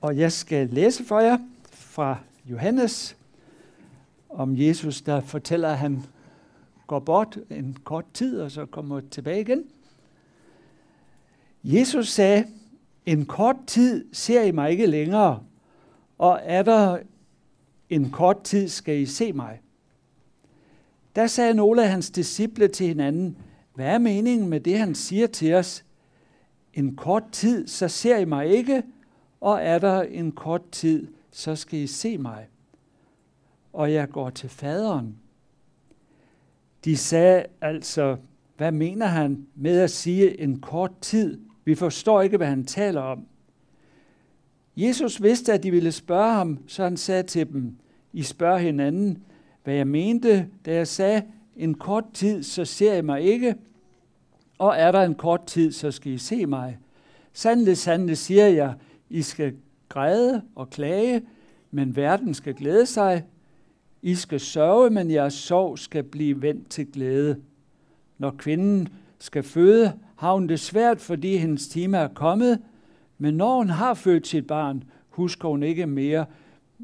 Og jeg skal læse for jer fra Johannes om Jesus, der fortæller, at han går bort en kort tid, og så kommer tilbage igen. Jesus sagde, en kort tid ser I mig ikke længere, og er der en kort tid, skal I se mig. Der sagde nogle af hans disciple til hinanden, hvad er meningen med det, han siger til os? En kort tid, så ser I mig ikke, og er der en kort tid, så skal I se mig. Og jeg går til faderen. De sagde altså, hvad mener han med at sige en kort tid? Vi forstår ikke, hvad han taler om. Jesus vidste, at de ville spørge ham, så han sagde til dem, I spørger hinanden, hvad jeg mente, da jeg sagde, en kort tid, så ser I mig ikke, og er der en kort tid, så skal I se mig. Sandelig, sandelig siger jeg, i skal græde og klage, men verden skal glæde sig. I skal sørge, men jeres sorg skal blive vendt til glæde. Når kvinden skal føde, har hun det svært, fordi hendes time er kommet, men når hun har født sit barn, husker hun ikke mere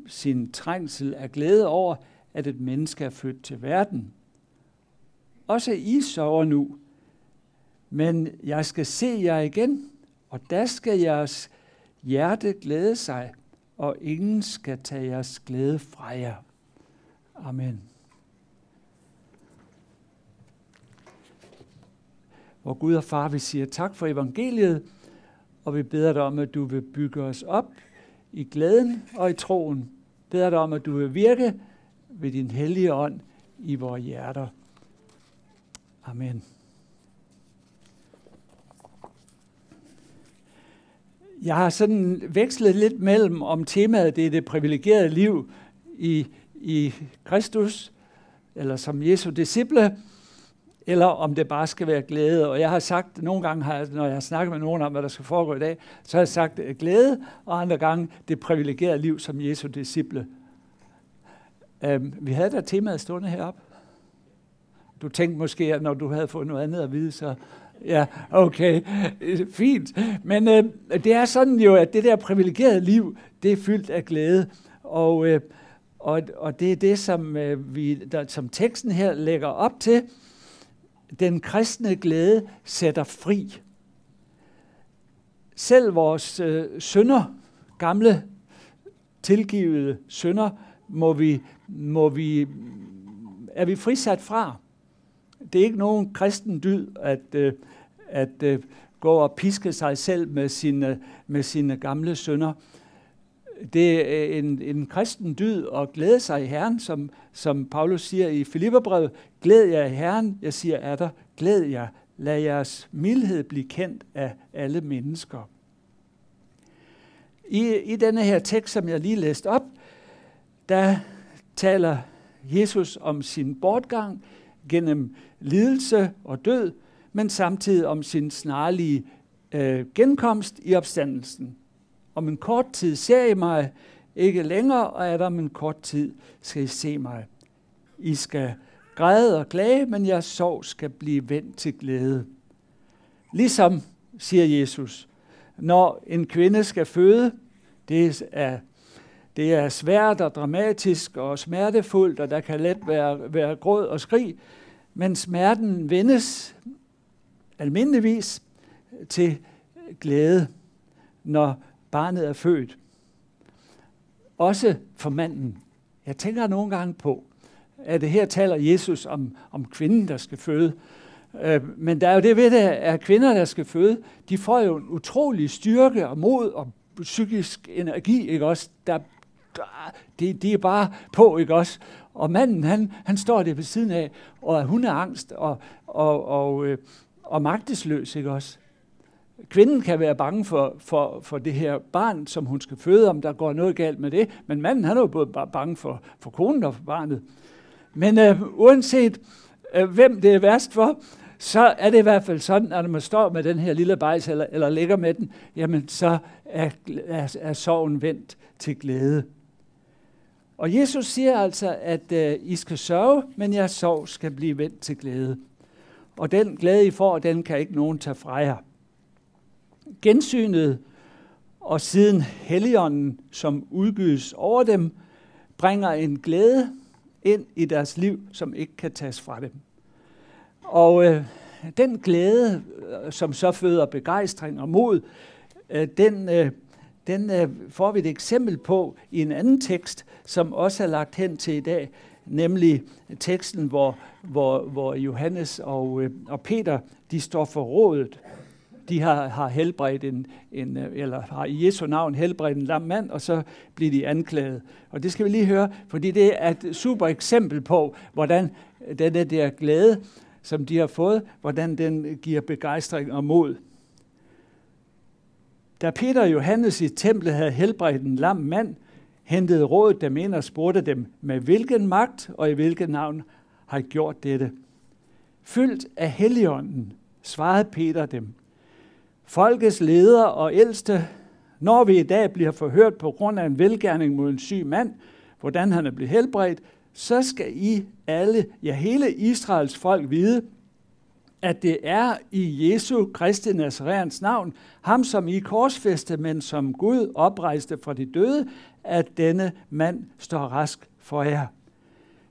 sin trængsel af glæde over, at et menneske er født til verden. Også I sover nu, men jeg skal se jer igen, og der skal jeres hjerte glæde sig, og ingen skal tage jeres glæde fra jer. Amen. Hvor Gud og Far, vi siger tak for evangeliet, og vi beder dig om, at du vil bygge os op i glæden og i troen. Beder dig om, at du vil virke ved din hellige ånd i vores hjerter. Amen. Jeg har sådan vekslet lidt mellem, om temaet det er det privilegerede liv i, i Kristus, eller som Jesu disciple, eller om det bare skal være glæde. Og jeg har sagt, nogle gange, har, når jeg har snakket med nogen om, hvad der skal foregå i dag, så har jeg sagt øh, glæde, og andre gange det privilegerede liv som Jesu disciple. Um, vi havde da temaet stående heroppe. Du tænkte måske, at når du havde fået noget andet at vide, så Ja, okay, fint. Men øh, det er sådan jo, at det der privilegerede liv, det er fyldt af glæde. Og, øh, og, og det er det, som, øh, vi, der, som teksten her lægger op til. Den kristne glæde sætter fri. Selv vores øh, sønder, gamle tilgivede sønder, må vi, må vi, er vi frisat fra. Det er ikke nogen kristen dyd at, øh, at øh, gå og piske sig selv med sine, med sine gamle sønder. Det er øh, en, en kristen dyd at glæde sig i Herren, som, som Paulus siger i Filipperbrevet. Glæd jer i Herren, jeg siger er der, glæd jer, lad jeres mildhed blive kendt af alle mennesker. I, I denne her tekst, som jeg lige læste op, der taler Jesus om sin bortgang gennem lidelse og død, men samtidig om sin snarlige øh, genkomst i opstandelsen. Om en kort tid ser I mig ikke længere, og er der om en kort tid skal I se mig. I skal græde og klage, men jeres sorg skal blive vendt til glæde. Ligesom, siger Jesus, når en kvinde skal føde, det er, det er svært og dramatisk og smertefuldt, og der kan let være, være gråd og skrig, men smerten vendes almindeligvis til glæde, når barnet er født. Også for manden. Jeg tænker nogle gange på, at det her taler Jesus om, om kvinden, der skal føde. Øh, men der er jo det ved det, at kvinder, der skal føde, de får jo en utrolig styrke og mod og psykisk energi, ikke også? Der, der, de, de er bare på, ikke også? Og manden, han, han står der ved siden af, og hun er angst og, og, og, øh, og magtesløs, ikke også? Kvinden kan være bange for, for, for det her barn, som hun skal føde, om der går noget galt med det. Men manden han er jo både bange for, for konen og for barnet. Men øh, uanset øh, hvem det er værst for, så er det i hvert fald sådan, at når man står med den her lille bajs, eller, eller ligger med den, jamen så er, er, er sorgen vendt til glæde. Og Jesus siger altså, at øh, I skal sørge, men jeres sorg skal blive vendt til glæde. Og den glæde, I får, den kan ikke nogen tage fra jer. Gensynet og siden Helligånden, som udgydes over dem, bringer en glæde ind i deres liv, som ikke kan tages fra dem. Og øh, den glæde, øh, som så føder begejstring og mod, øh, den, øh, den øh, får vi et eksempel på i en anden tekst, som også er lagt hen til i dag, nemlig teksten, hvor, hvor, hvor Johannes og, øh, og Peter de står for rådet. De har, har helbredt en, en, øh, eller har i Jesu navn helbredt en lam mand, og så bliver de anklaget. Og det skal vi lige høre, fordi det er et super eksempel på, hvordan den der glæde, som de har fået, hvordan den giver begejstring og mod. Da Peter og Johannes i templet havde helbredt en lam mand, hentede rådet dem ind og spurgte dem, med hvilken magt og i hvilket navn har I gjort dette. Fyldt af helligånden, svarede Peter dem. Folkets ledere og ældste, når vi i dag bliver forhørt på grund af en velgærning mod en syg mand, hvordan han er blevet helbredt, så skal I alle, ja hele Israels folk vide, at det er i Jesu Kristi Nazareans navn, ham som I korsfæste, men som Gud oprejste fra de døde, at denne mand står rask for jer.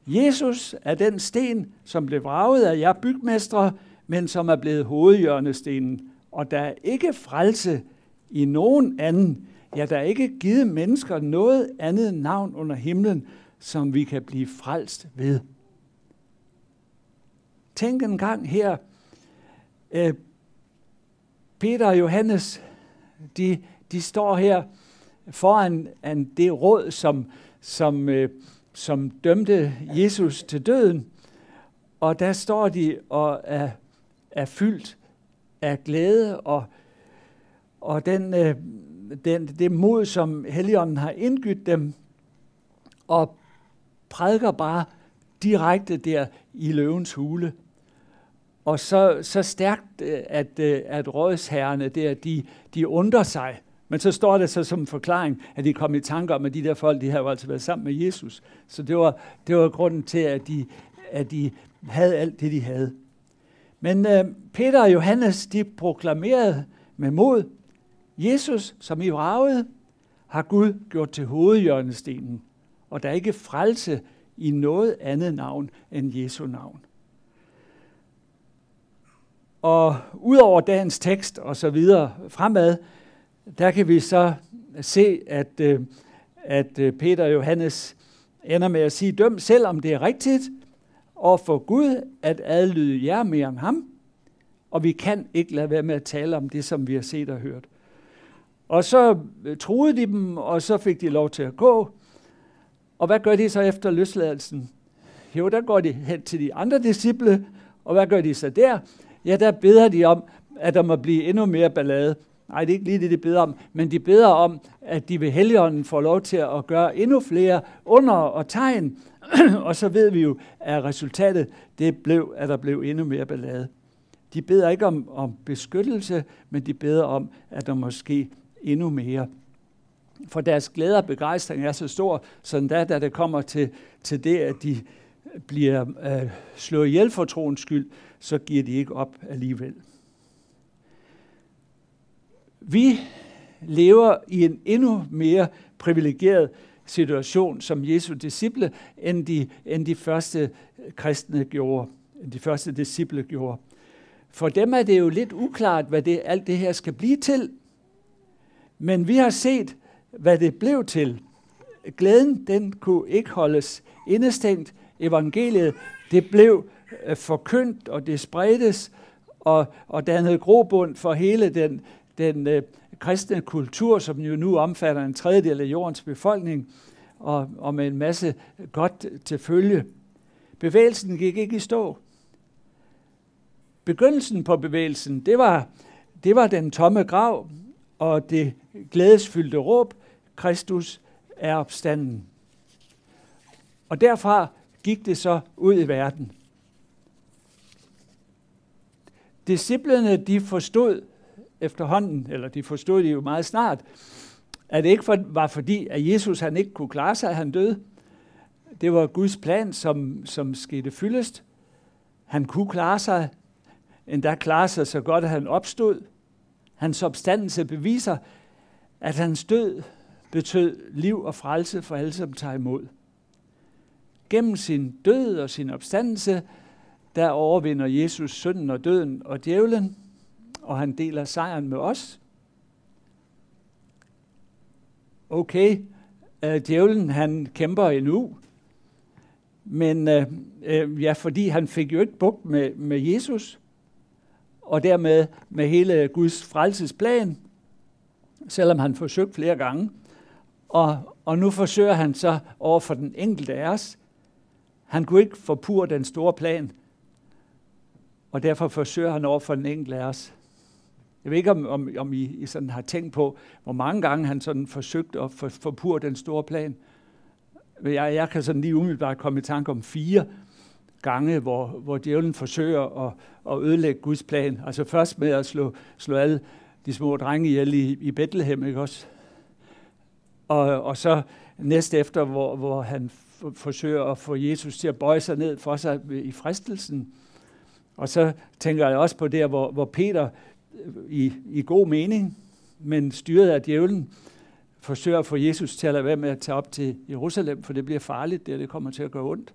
Jesus er den sten, som blev vraget af jer bygmestre, men som er blevet hovedhjørnestenen. Og der er ikke frelse i nogen anden. Ja, der er ikke givet mennesker noget andet navn under himlen, som vi kan blive frelst ved. Tænk en gang her, øh, Peter og Johannes, de, de står her foran an det råd, som, som, øh, som dømte Jesus til døden. Og der står de og er, er fyldt af glæde og, og den, øh, den, det mod, som Helligånden har indgydt dem, og prædiker bare direkte der i løvens hule. Og så, så stærkt, øh, at, øh, at rådsherrene der, de, de undrer sig. Men så står det så som en forklaring, at de kom i tanke om, at de der folk, de havde altså været sammen med Jesus. Så det var, det var grunden til, at de, at de havde alt det, de havde. Men øh, Peter og Johannes, de proklamerede med mod, Jesus, som I vragede, har Gud gjort til hovedhjørnestenen, og der er ikke frelse i noget andet navn end Jesu navn. Og udover dagens tekst og så videre fremad, der kan vi så se, at, øh, at øh, Peter og Johannes ender med at sige, døm selv om det er rigtigt, og for Gud at adlyde jer mere end ham, og vi kan ikke lade være med at tale om det, som vi har set og hørt. Og så øh, troede de dem, og så fik de lov til at gå. Og hvad gør de så efter løsladelsen? Jo, der går de hen til de andre disciple, og hvad gør de så der? Ja, der beder de om, at der må blive endnu mere ballade. Nej, det er ikke lige det, de beder om, men de beder om, at de ved Helligånden får lov til at gøre endnu flere under og tegn, og så ved vi jo, at resultatet det blev, at der blev endnu mere ballade. De beder ikke om, om beskyttelse, men de beder om, at der måske endnu mere. For deres glæde og begejstring er så stor, så da, da det kommer til, til det, at de bliver øh, slået ihjel for troens skyld, så giver de ikke op alligevel. Vi lever i en endnu mere privilegeret situation som Jesu disciple, end de, end de første kristne gjorde, end de første disciple gjorde. For dem er det jo lidt uklart, hvad det, alt det her skal blive til. Men vi har set, hvad det blev til. Glæden, den kunne ikke holdes indestængt. Evangeliet, det blev øh, forkyndt, og det spredtes, og, og dannede grobund for hele den, den øh, kristne kultur, som jo nu omfatter en tredjedel af jordens befolkning, og, og med en masse godt til følge. Bevægelsen gik ikke i stå. Begyndelsen på bevægelsen, det var, det var den tomme grav og det glædesfyldte råb, Kristus er opstanden. Og derfra gik det så ud i verden. Disciplerne, de forstod efterhånden, eller de forstod det jo meget snart, at det ikke var fordi, at Jesus han ikke kunne klare sig, at han døde. Det var Guds plan, som, som skete fyldest. Han kunne klare sig, endda klare sig så godt, at han opstod. Hans opstandelse beviser, at hans død betød liv og frelse for alle, som tager imod. Gennem sin død og sin opstandelse, der overvinder Jesus synden og døden og djævlen, og han deler sejren med os. Okay, øh, djævlen han kæmper endnu, men øh, øh, ja, fordi han fik jo ikke bugt med, med Jesus, og dermed med hele Guds frelsesplan, selvom han forsøgte flere gange. Og, og nu forsøger han så over for den enkelte af os. Han kunne ikke forpure den store plan, og derfor forsøger han over for den enkelte af os. Jeg ved ikke, om, om, om I, I sådan har tænkt på, hvor mange gange han sådan forsøgte at for, forpure den store plan. Jeg, jeg kan sådan lige umiddelbart komme i tanke om fire gange, hvor, hvor djævlen forsøger at, at ødelægge Guds plan. Altså først med at slå, slå alle de små drenge ihjel i, i Bethlehem, ikke også? Og, og så næste efter, hvor, hvor han forsøger at få Jesus til at bøje sig ned for sig i fristelsen. Og så tænker jeg også på det, hvor, hvor Peter øh, i, i god mening, men styret af djævlen, forsøger at få Jesus til at lade være med at tage op til Jerusalem, for det bliver farligt, det, det kommer til at gøre ondt.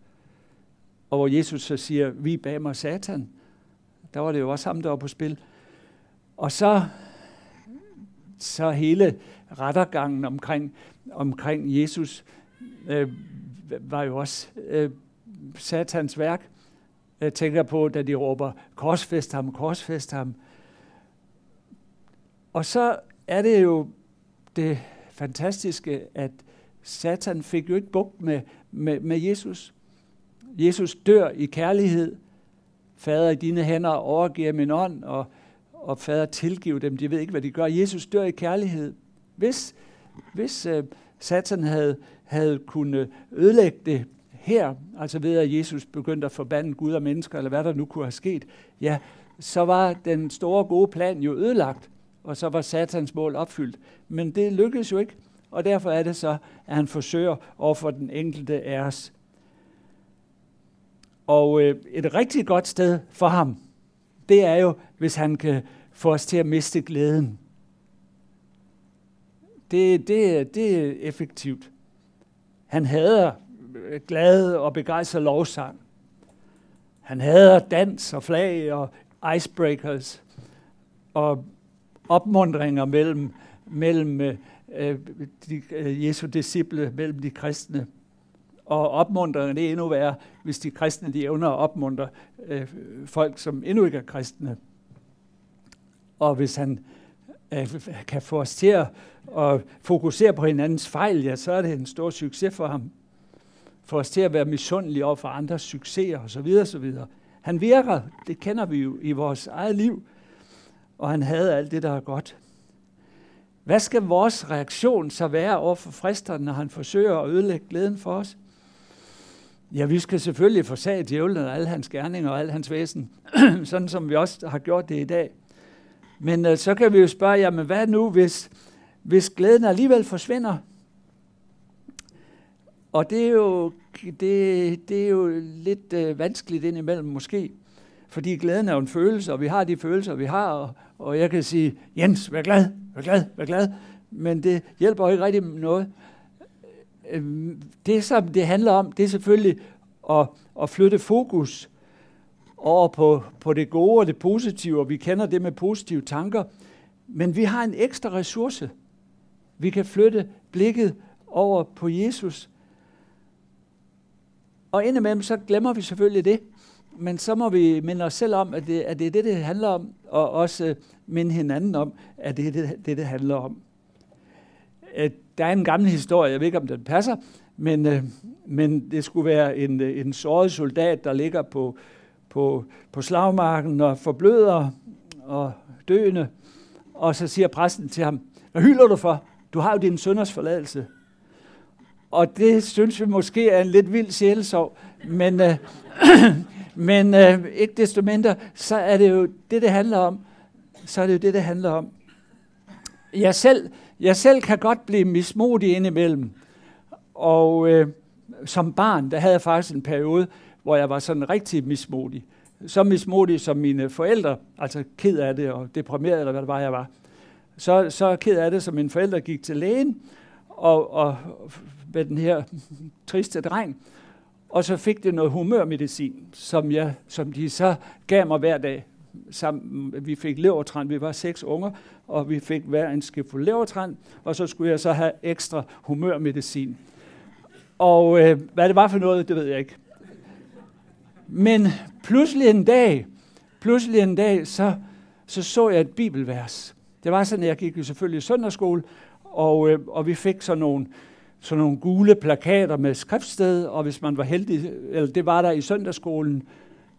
Og hvor Jesus så siger, vi bag mig satan. Der var det jo også ham, der var på spil. Og så, så hele rettergangen omkring, omkring Jesus øh, var jo også øh, satans værk. Jeg tænker på, da de råber, korsfest ham, korsfest ham. Og så er det jo det fantastiske, at Satan fik jo ikke bugt med, med, med Jesus. Jesus dør i kærlighed. Fader, i dine hænder overgiver min ånd, og, og fader, tilgiv dem. De ved ikke, hvad de gør. Jesus dør i kærlighed. Hvis, hvis øh, Satan havde, havde kunnet ødelægge det her, altså ved at Jesus begyndte at forbande Gud og mennesker, eller hvad der nu kunne have sket, ja, så var den store gode plan jo ødelagt, og så var satans mål opfyldt. Men det lykkedes jo ikke, og derfor er det så, at han forsøger over for den enkelte af os. Og øh, et rigtig godt sted for ham, det er jo, hvis han kan få os til at miste glæden. Det, det, det er effektivt. Han hader øh, glad og begejstret lovsang. Han hader dans og flag og icebreakers og opmundringer mellem, mellem øh, øh de, øh, Jesu disciple, mellem de kristne. Og opmundringer, det er endnu værre, hvis de kristne de evner at opmuntre øh, folk, som endnu ikke er kristne. Og hvis han Øh, kan få os til at, fokusere på hinandens fejl, ja, så er det en stor succes for ham. For os til at være misundelige over for andres succeser osv. osv. Han virker, det kender vi jo i vores eget liv, og han havde alt det, der er godt. Hvad skal vores reaktion så være over for fristeren, når han forsøger at ødelægge glæden for os? Ja, vi skal selvfølgelig forsage djævlen og alle hans gerninger og al hans væsen, sådan som vi også har gjort det i dag. Men øh, så kan vi jo spørge, jamen hvad nu, hvis, hvis glæden alligevel forsvinder? Og det er jo, det, det er jo lidt øh, vanskeligt indimellem måske, fordi glæden er jo en følelse, og vi har de følelser, vi har, og, og jeg kan sige, Jens, vær glad, vær glad, vær glad, men det hjælper jo ikke rigtig noget. Øh, det, som det handler om, det er selvfølgelig at, at flytte fokus over på, på det gode og det positive, og vi kender det med positive tanker, men vi har en ekstra ressource. Vi kan flytte blikket over på Jesus. Og indimellem så glemmer vi selvfølgelig det, men så må vi minde os selv om, at det, at det er det, det handler om, og også øh, minde hinanden om, at det er det, det, det handler om. Øh, der er en gammel historie, jeg ved ikke, om den passer, men, øh, men det skulle være en, en såret soldat, der ligger på, på, på slagmarken og forbløder og døende. Og så siger præsten til ham, hvad hylder du for? Du har jo din sønders forladelse. Og det synes vi måske er en lidt vild sjælesov, men, øh, men øh, ikke desto mindre, så er det jo det, det handler om. Så er det jo det, det handler om. Jeg selv, jeg selv kan godt blive mismodig indimellem. Og øh, som barn, der havde jeg faktisk en periode, hvor jeg var sådan rigtig mismodig. Så mismodig som mine forældre, altså ked af det og deprimeret, eller hvad det var, jeg var. så, så ked af det, som mine forældre gik til lægen, og, og med den her triste dreng, og så fik det noget humørmedicin, som, jeg, som de så gav mig hver dag. Sammen, vi fik levertræn, vi var seks unger, og vi fik hver en skifte levertræn, og så skulle jeg så have ekstra humørmedicin. Og øh, hvad det var for noget, det ved jeg ikke. Men pludselig en dag, pludselig en dag, så så, så jeg et bibelvers. Det var sådan, at jeg gik jo selvfølgelig i søndagsskole, og, øh, og vi fik sådan nogle, sådan nogle gule plakater med skriftsted, og hvis man var heldig, eller det var der i søndagsskolen,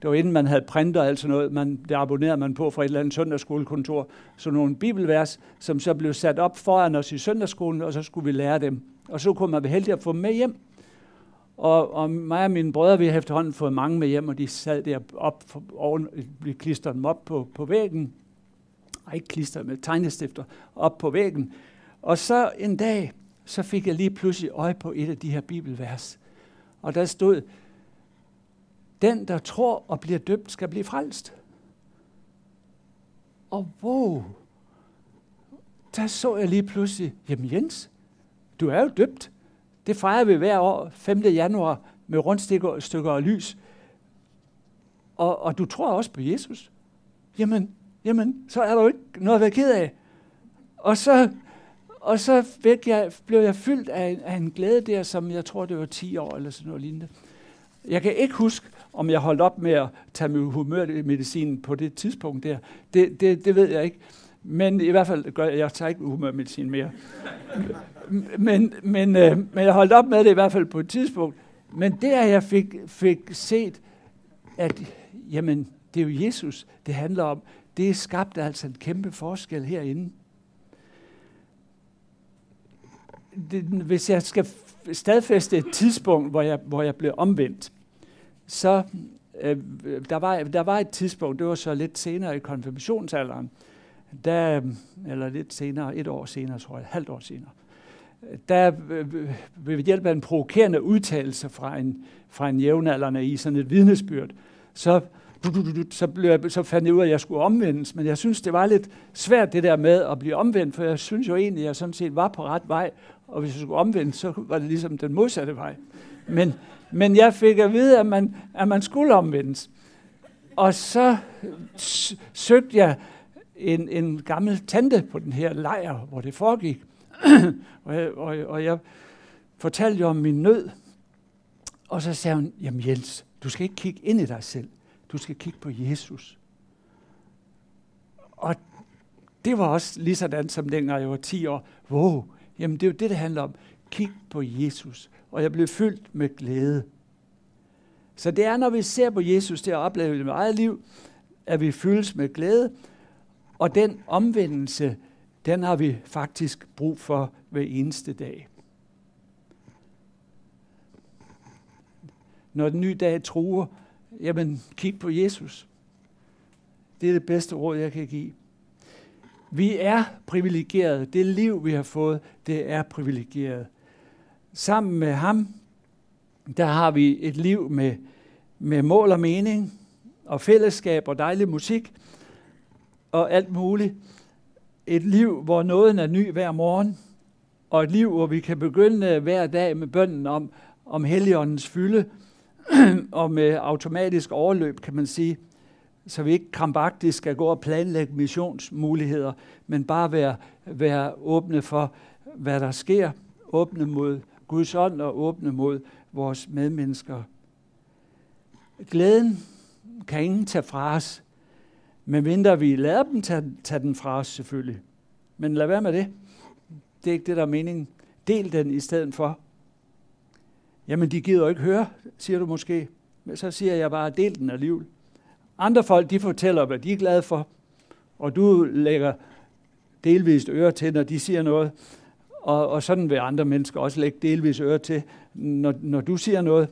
det var inden man havde printer og alt sådan noget, man, det abonnerede man på fra et eller andet søndagsskolekontor, så nogle bibelvers, som så blev sat op foran os i søndagsskolen, og så skulle vi lære dem. Og så kunne man være heldig at få dem med hjem. Og, og mig og mine brødre, vi har efterhånden fået mange med hjem, og de sad der op, oven, vi klistrede dem op på, på væggen. Ej, ikke klister med tegnestifter, op på væggen. Og så en dag, så fik jeg lige pludselig øje på et af de her bibelvers. Og der stod, den der tror og bliver døbt, skal blive frelst. Og wow, der så jeg lige pludselig, jamen Jens, du er jo døbt. Det fejrer vi hver år, 5. januar, med rundstykker stykker og lys. Og, og du tror også på Jesus. Jamen, jamen, så er der jo ikke noget at være ked af. Og så, og så fik jeg, blev jeg fyldt af, af en glæde der, som jeg tror, det var 10 år eller sådan noget lignende. Jeg kan ikke huske, om jeg holdt op med at tage min humørmedicin på det tidspunkt der. Det, det, det ved jeg ikke. Men i hvert fald gør jeg, jeg tager ikke humørmedicin mere. men, men, øh, men jeg holdt op med det i hvert fald på et tidspunkt. Men der jeg fik, fik set, at jamen, det er jo Jesus, det handler om. Det skabte altså en kæmpe forskel herinde. Det, hvis jeg skal stadfæste et tidspunkt, hvor jeg, hvor jeg blev omvendt, så øh, der, var, der var et tidspunkt, det var så lidt senere i konfirmationsalderen, der, eller lidt senere, et år senere, tror jeg, et halvt år senere, der øh, øh, ved hjælp af en provokerende udtalelse fra en, fra en jævnaldrende i sådan et vidnesbyrd, så, så, blev jeg, så fandt jeg ud af, at jeg skulle omvendes. Men jeg synes, det var lidt svært det der med at blive omvendt, for jeg synes jo egentlig, at jeg sådan set var på ret vej, og hvis jeg skulle omvendes, så var det ligesom den modsatte vej. Men, men jeg fik at vide, at man, at man skulle omvendes. Og så søgte jeg en, en gammel tante på den her lejr, hvor det foregik. og, jeg, og, og jeg fortalte jo om min nød. Og så sagde hun, jamen Jens, du skal ikke kigge ind i dig selv. Du skal kigge på Jesus. Og det var også lige sådan, som dengang jeg var 10 år. Wow, jamen det er jo det, det handler om. Kig på Jesus. Og jeg blev fyldt med glæde. Så det er, når vi ser på Jesus, det har oplevet i mit eget liv, at vi fyldes med glæde, og den omvendelse, den har vi faktisk brug for hver eneste dag. Når den nye dag truer, jamen kig på Jesus. Det er det bedste råd, jeg kan give. Vi er privilegerede. Det liv, vi har fået, det er privilegeret. Sammen med ham, der har vi et liv med, med mål og mening, og fællesskab og dejlig musik, og alt muligt. Et liv, hvor nåden er ny hver morgen, og et liv, hvor vi kan begynde hver dag med bønden om, om Helligåndens fylde, og med automatisk overløb, kan man sige, så vi ikke krampagtigt skal gå og planlægge missionsmuligheder, men bare være, være åbne for, hvad der sker, åbne mod Guds ånd og åbne mod vores medmennesker. Glæden kan ingen tage fra os, men mindre vi lader dem tage, tage den fra os selvfølgelig. Men lad være med det. Det er ikke det, der er meningen. Del den i stedet for. Jamen, de gider jo ikke høre, siger du måske. Men så siger jeg bare, del den alligevel. Andre folk, de fortæller, hvad de er glade for, og du lægger delvist øre til, når de siger noget. Og, og sådan vil andre mennesker også lægge delvis øre til, når, når du siger noget.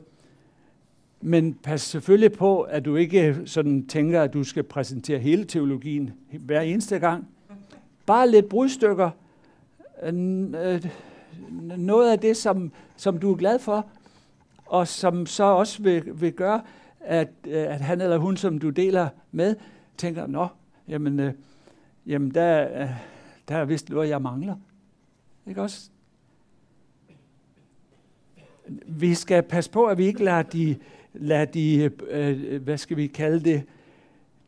Men pas selvfølgelig på, at du ikke sådan tænker, at du skal præsentere hele teologien hver eneste gang. Bare lidt brudstykker. Øh, noget af det, som, som du er glad for, og som så også vil, vil gøre, at, øh, at han eller hun, som du deler med, tænker, nå, jamen, øh, jamen der, øh, der er vist noget, jeg mangler. Ikke også? Vi skal passe på, at vi ikke lader de, lad de øh, øh, hvad skal vi kalde det,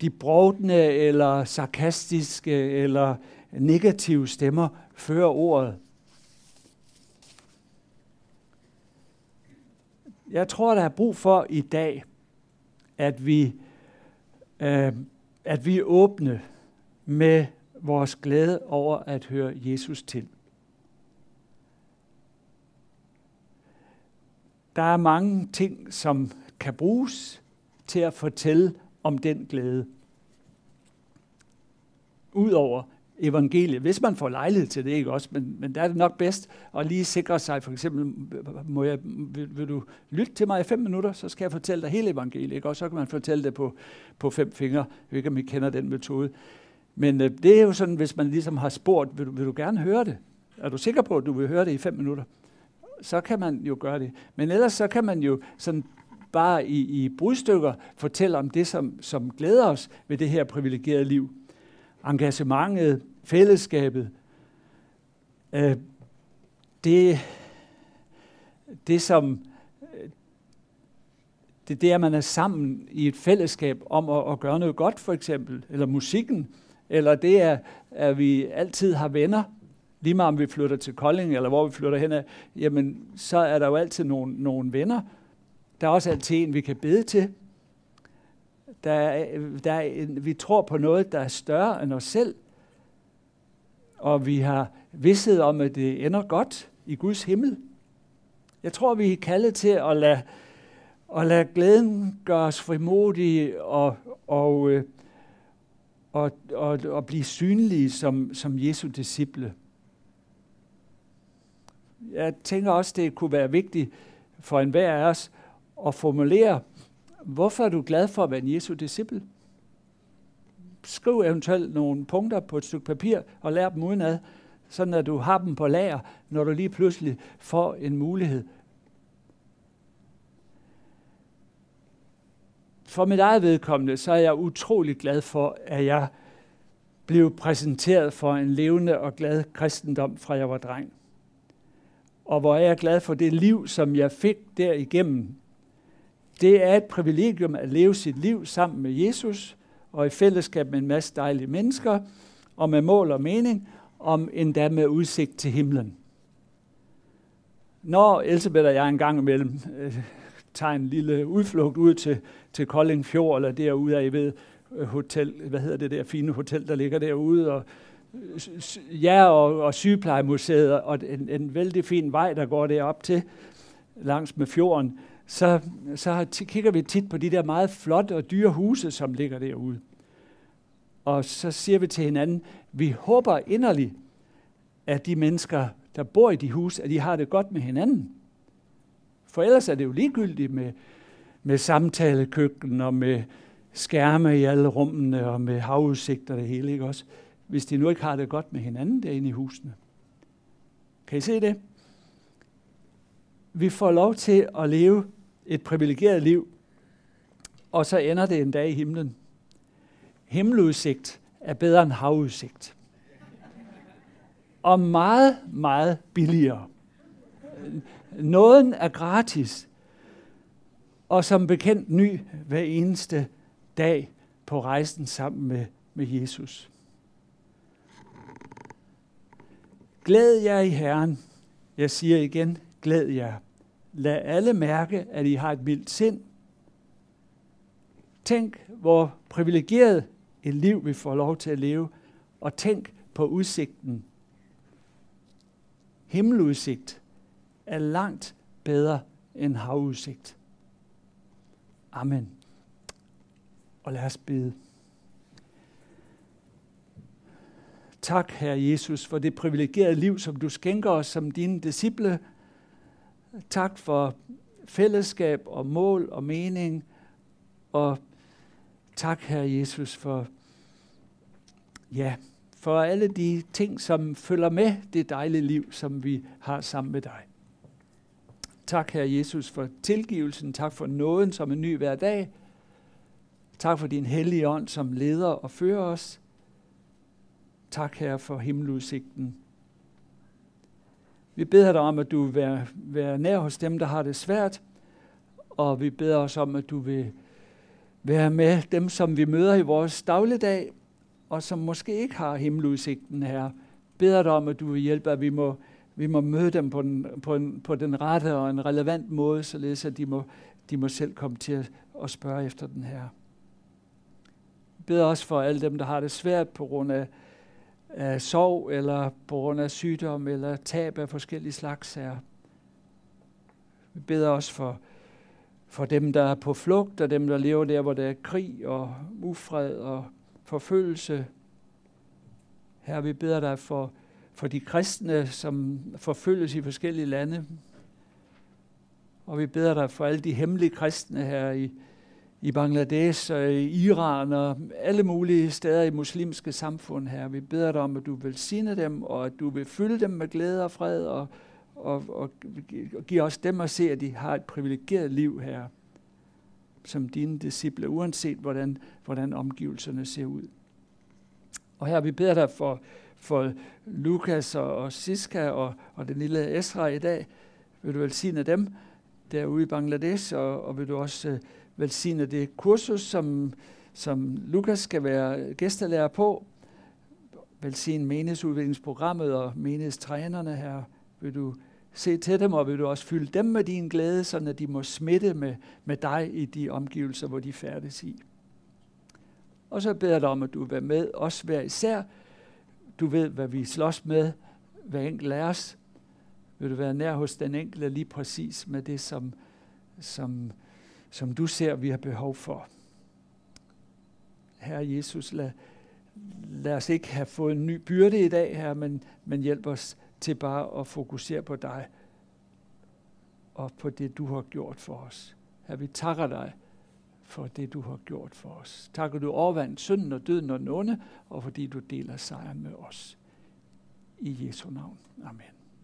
de brovdende eller sarkastiske eller negative stemmer føre ordet. Jeg tror, der er brug for i dag, at vi, øh, at vi er åbne med vores glæde over at høre Jesus til. Der er mange ting, som kan bruges til at fortælle om den glæde. Udover evangeliet, hvis man får lejlighed til det, ikke også, men, men der er det nok bedst at lige sikre sig, for eksempel, må jeg, vil, vil du lytte til mig i fem minutter, så skal jeg fortælle dig hele evangeliet, ikke også, så kan man fortælle det på, på fem fingre, jeg ved ikke, om I kender den metode. Men øh, det er jo sådan, hvis man ligesom har spurgt, vil du, vil du gerne høre det? Er du sikker på, at du vil høre det i fem minutter? Så kan man jo gøre det. Men ellers så kan man jo sådan bare i, i brudstykker fortælle om det, som, som glæder os ved det her privilegerede liv. Engagementet, fællesskabet, øh, det, det som øh, det er at man er sammen i et fællesskab om at, at gøre noget godt, for eksempel, eller musikken, eller det er, at vi altid har venner, lige meget om vi flytter til Kolding, eller hvor vi flytter hen, jamen, så er der jo altid nogle, nogle venner. Der er også altid en, vi kan bede til. Der er, der er en, vi tror på noget, der er større end os selv. Og vi har vidsthed om, at det ender godt i Guds himmel. Jeg tror, vi er kaldet til at lade, at lade glæden gøre os frimodige og, og, øh, og, og, og blive synlige som, som Jesu disciple. Jeg tænker også, det kunne være vigtigt for enhver af os og formulere, hvorfor er du glad for at være en Jesu disciple? Skriv eventuelt nogle punkter på et stykke papir og lær dem udenad, sådan at du har dem på lager, når du lige pludselig får en mulighed. For mit eget vedkommende, så er jeg utrolig glad for, at jeg blev præsenteret for en levende og glad kristendom, fra jeg var dreng. Og hvor er jeg glad for det liv, som jeg fik derigennem. Det er et privilegium at leve sit liv sammen med Jesus og i fællesskab med en masse dejlige mennesker, og med mål og mening, om endda med udsigt til himlen. Når Elisabeth og jeg en gang imellem øh, tager en lille udflugt ud til, til Kolding Fjord, eller derude af, I ved, øh, hotel, hvad hedder det der fine hotel, der ligger derude, og øh, ja, og, og sygeplejemuseet, og en, en vældig fin vej, der går derop til, langs med fjorden, så, så kigger vi tit på de der meget flotte og dyre huse, som ligger derude. Og så siger vi til hinanden, vi håber inderligt, at de mennesker, der bor i de hus, at de har det godt med hinanden. For ellers er det jo ligegyldigt med, med samtalekøkken og med skærme i alle rummene og med havudsigt og det hele, ikke også? Hvis de nu ikke har det godt med hinanden derinde i husene. Kan I se det? Vi får lov til at leve et privilegeret liv, og så ender det en dag i himlen. Himmeludsigt er bedre end havudsigt. Og meget, meget billigere. Nåden er gratis, og som bekendt ny hver eneste dag på rejsen sammen med, med Jesus. Glæd jer i Herren. Jeg siger igen, glæd jer. Lad alle mærke, at I har et mildt sind. Tænk, hvor privilegeret et liv vi får lov til at leve, og tænk på udsigten. Himmeludsigt er langt bedre end havudsigt. Amen. Og lad os bede. Tak, Herre Jesus, for det privilegerede liv, som du skænker os som dine disciple. Tak for fællesskab og mål og mening. Og tak, Herre Jesus, for, ja, for alle de ting, som følger med det dejlige liv, som vi har sammen med dig. Tak, Herre Jesus, for tilgivelsen. Tak for nåden, som en ny hver dag. Tak for din hellige ånd, som leder og fører os. Tak, Herre, for himmeludsigten. Vi beder dig om, at du vil være, være nær hos dem, der har det svært, og vi beder os om, at du vil være med dem, som vi møder i vores dagligdag, og som måske ikke har himmeludsigten her. Beder dig om, at du vil hjælpe, at vi må, vi må møde dem på den, på, en, på den rette og en relevant måde, således at de må, de må selv komme til at, at spørge efter den her. Vi beder også for alle dem, der har det svært på grund af, af sorg, eller på grund af sygdom, eller tab af forskellige slags her. Vi beder også for, for dem, der er på flugt, og dem, der lever der, hvor der er krig og ufred og forfølgelse. Her vi beder dig for, for de kristne, som forfølges i forskellige lande. Og vi beder dig for alle de hemmelige kristne her i, i Bangladesh og i Iran og alle mulige steder i muslimske samfund her. Vi beder dig om, at du vil sine dem, og at du vil fylde dem med glæde og fred, og, og, og, og give os dem at se, at de har et privilegeret liv her, som dine disciple, uanset hvordan, hvordan omgivelserne ser ud. Og her vi beder dig for, for Lukas og, og Siska og, og den lille Esra i dag. Vil du velsigne dem derude i Bangladesh, og, og vil du også øh, velsigne det kursus, som, som Lukas skal være gæstelærer på. Velsigne menighedsudviklingsprogrammet og menighedstrænerne her. Vil du se til dem, og vil du også fylde dem med din glæde, så at de må smitte med, med dig i de omgivelser, hvor de færdes i. Og så beder jeg dig om, at du vil være med os hver især. Du ved, hvad vi slås med, hver enkelt af os. Vil du være nær hos den enkelte lige præcis med det, som, som som du ser, vi har behov for. Herre Jesus, lad, lad os ikke have fået en ny byrde i dag her, men, men hjælp os til bare at fokusere på dig og på det, du har gjort for os. Her vi takker dig for det, du har gjort for os. Takker du overvandt synden og døden og den onde, og fordi du deler sejren med os. I Jesu navn. Amen.